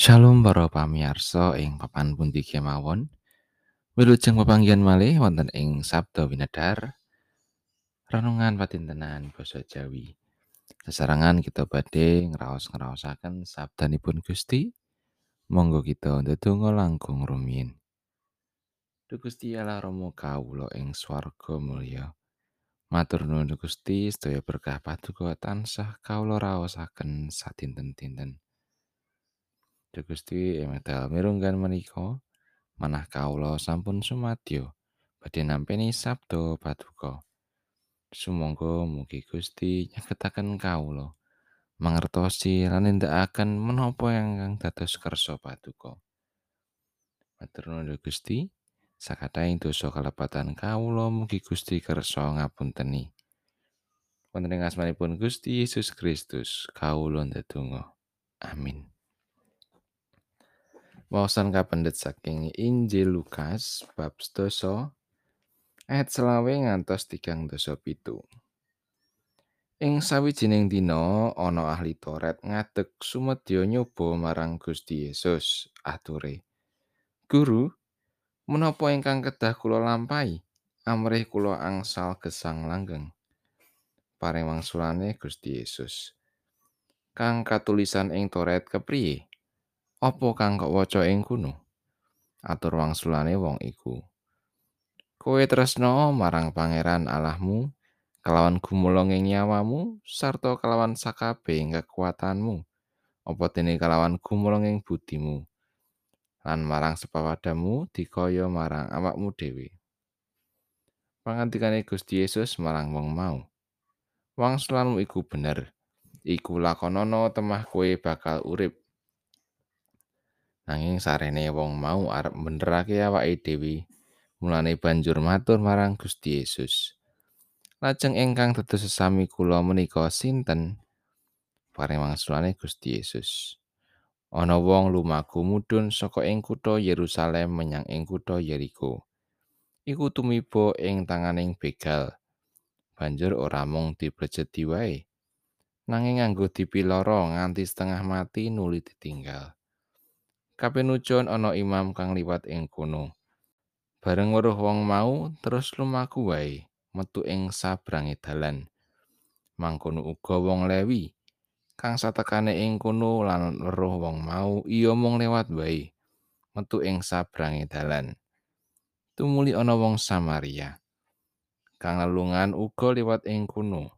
Shalom para pamirsa ing papan pundi kemawon. Wilujeng pepanggihan malih wonten ing Sabda Winedhar. Renungan patintenan basa Jawi. Sesarengan kita badhe ngraos-ngraosaken sabdanipun Gusti. Monggo kita ndedonga langkung rumiyin. Duh Gusti Allah Rama kawula ing swarga mulya. Matur nuwun Gusti sedaya berkah paduka tansah kawula raosaken sadinten-dinten. Duh Gusti ing medal mirunggan menika manah kawula sampun sumadyo badhe nampi sabda paduka. Sumangga mugi Gusti nyegetaken kawula mangertosi lan nindakaken menapa ingkang dados kersa paduka. Matur nuwun Gusti, sakataing dosa kalepatan kawula mugi Gusti kersa ngapunteni. Wonten ing asmanipun Gusti Yesus Kristus kawula ndedonga. Amin. Wawasan kapendet saking Injil Lukas bab sedasa ayat selawe ngantos tigang dasa pitu. Ing sawijining dina ana ahli Toret ngadeg sumedya nyoba marang Gusti Yesus ature. Guru, menapa ingkang kedah kula lampahi amrih kula angsal gesang langgeng? Paring wangsulane Gusti Yesus. Kang katulisan ing Toret kepriye? Apa kang kok waca ing kuno? Atur wangsulane wong iku. Kowe tresna marang Pangeran Allahmu kelawan gumulung ing nyawamu sarta kelawan sakabehing kekuatanmu. Apa dene kelawan gumulung ing budimu lan marang sepawadamu dikaya marang awakmu dhewe. Pangandikane Gusti Yesus marang wong mau. Wangsulanmu iku bener. Iku lakonana temah kowe bakal urip Nanging sarene wong mau arep benerake awake dhewe, mulane banjur matur marang Gusti Yesus. Lajeng ingkang dados sesami kula menika sinten? Paring wangsulane Gusti Yesus. Ana wong lumaku mudhun saka ing kutha Yerusalem menyang ing kutha Yeriko. Iku tumiba ing tanganing begal. Banjur ora mung dibrejeti wae, nanging nganggo dipiloro nganti setengah mati nuli ditinggal. Kapinujon ana imam kang liwat ing kono. Bareng weruh wong mau terus lumaku wae metu ing sabrange dalan. Mangkono uga wong Lewi kang satekane ing kono lan weruh wong mau iya mung lewat wae metu ing sabrange dalan. Tumuli ana wong Samaria kang lelungan uga liwat ing kono.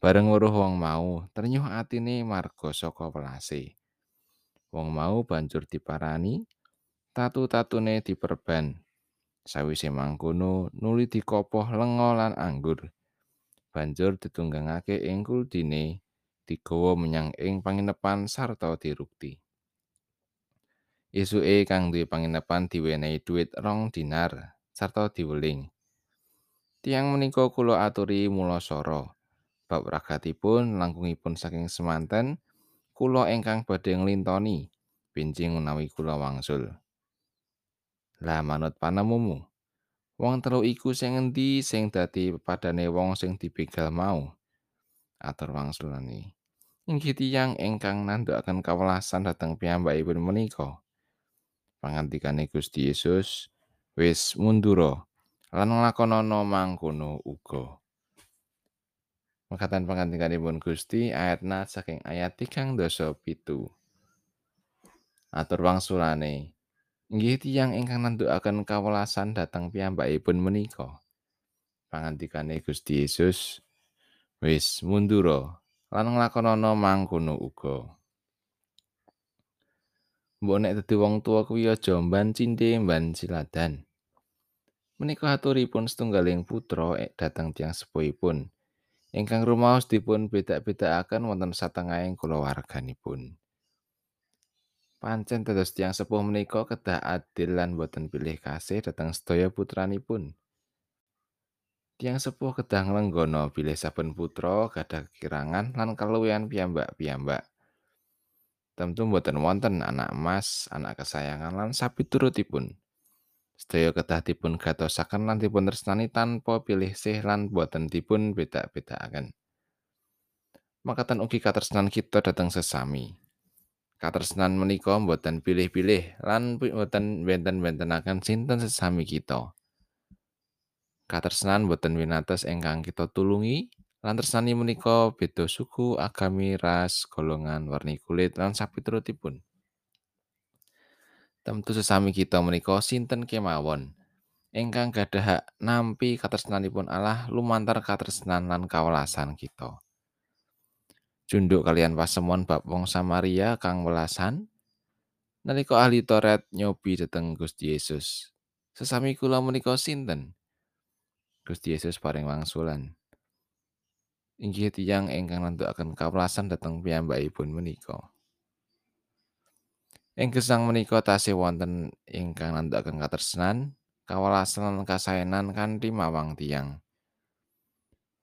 Bareng weruh wong mau ternyuh atine marga saka welase. Wong mau banjur diparani, tatu-tatune diperban. Sawise mangkono, nuli dikopoh lenga lan anggur. Banjur ditunggangake ing kuldine, digawa menyang ing panginepan sarta dirukti. Esuke kang duwe panginepan diwenehi dhuwit rong dinar sarta diweling. Tiang menika kula aturi mula sora. Bab ragatipun langkungipun saking semanten, kula ingkang badhe nglintoni benjing menawi kula wangsul. Lah manut panemumu, wong telu iku sing endi sing dadi padane wong sing dibegal mau? Atur wangsulane. Inggih tiyang ingkang nandhakaken kawelasan dhateng piyambakipun menika. Pangandikane Gusti Yesus, wis mundura lan nglakonana mangkono uga. Mekatan pangandikanipun Gusti ayatna saking ayat tigang dasa pitu. Atur wangsulane, inggih tiyang ingkang nandukaken kawelasan dhateng piyambakipun menika. Pangandikane Gusti Yesus, wis mundura lan nglakonana mangkono uga. Mbok nek dadi wong tuwa kuwi aja mban cinte mban siladan. Menika aturipun setunggaling putra dhateng tiyang sepuhipun. Ingkang rumaos dipun bedak-bedakaken wonten satengahing kulawarganipun. Pancen dados tiyang sepuh menika kedah adil lan boten pilih kasih dhateng sedaya putranipun. Tiyang sepuh kedah nglenggono bilih saben putra gadah kirangan lan kaluwihan piyambak-piyambak. Tentu boten wonten anak emas, anak kesayangan lan sapiturutipun. Sedaya kedah dipun gatosaken lan dipun tresnani tanpa pilih sih lan boten dipun bedak-bedakaken. Makatan ugi katresnan kita dhateng sesami. Katresnan menika boten pilih-pilih lan boten benten-bentenaken sinten sesami kita. Katresnan boten winates ingkang kita tulungi, lan tresnani menika beda suku, agami, ras, golongan, warni kulit lan sapiturutipun. Tentu sesami kita menika sinten kemawon ingkang gadah hak nampi katresnanipun Allah lumantar katresnan lan kawelasan kita. Junduk kalian pasemon bab wong Samaria kang welasan nalika ahli Toret nyobi dhateng Gusti Yesus. Sesami kula menika sinten? Gusti Yesus paring wangsulan. Inggih tiyang ingkang nentukaken kawelasan dhateng piyambakipun menika. Ing gesang menika tasih wonten ingkang nentukaken katresnan, kawelasan lan kasaenan kanthi mawang tiyang.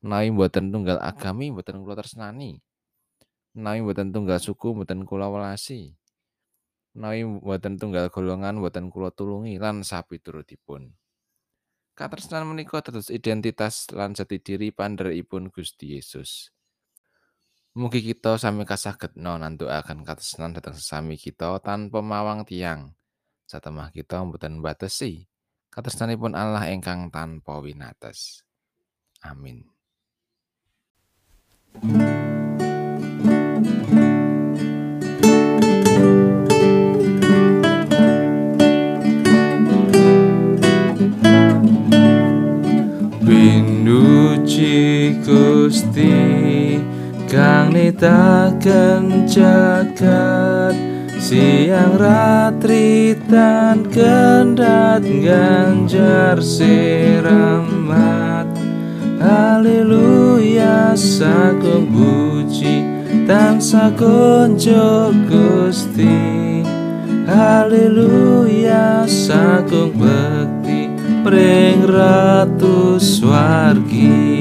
Menawi boten tunggal agami boten kula tresnani. Menawi boten tunggal suku boten kula welasi. Menawi boten tunggal golongan boten kula tulungi lan sapiturutipun. Katresnan menika dados identitas lan jati diri pandherekipun Gusti Yesus. Mugi kita sami kasagedna nantukaken katresnan dhateng sesami kita tanpa mawang tiyang. Satemah kita boten batesi katresnanipun Allah ingkang tanpa winates. Amin. Pinuji nitaken jagat siang ratri tan kendat ganjar siramat. Haleluya sagung puji tansah konco Gusti. Haleluya sagung bekti pring ratu swargi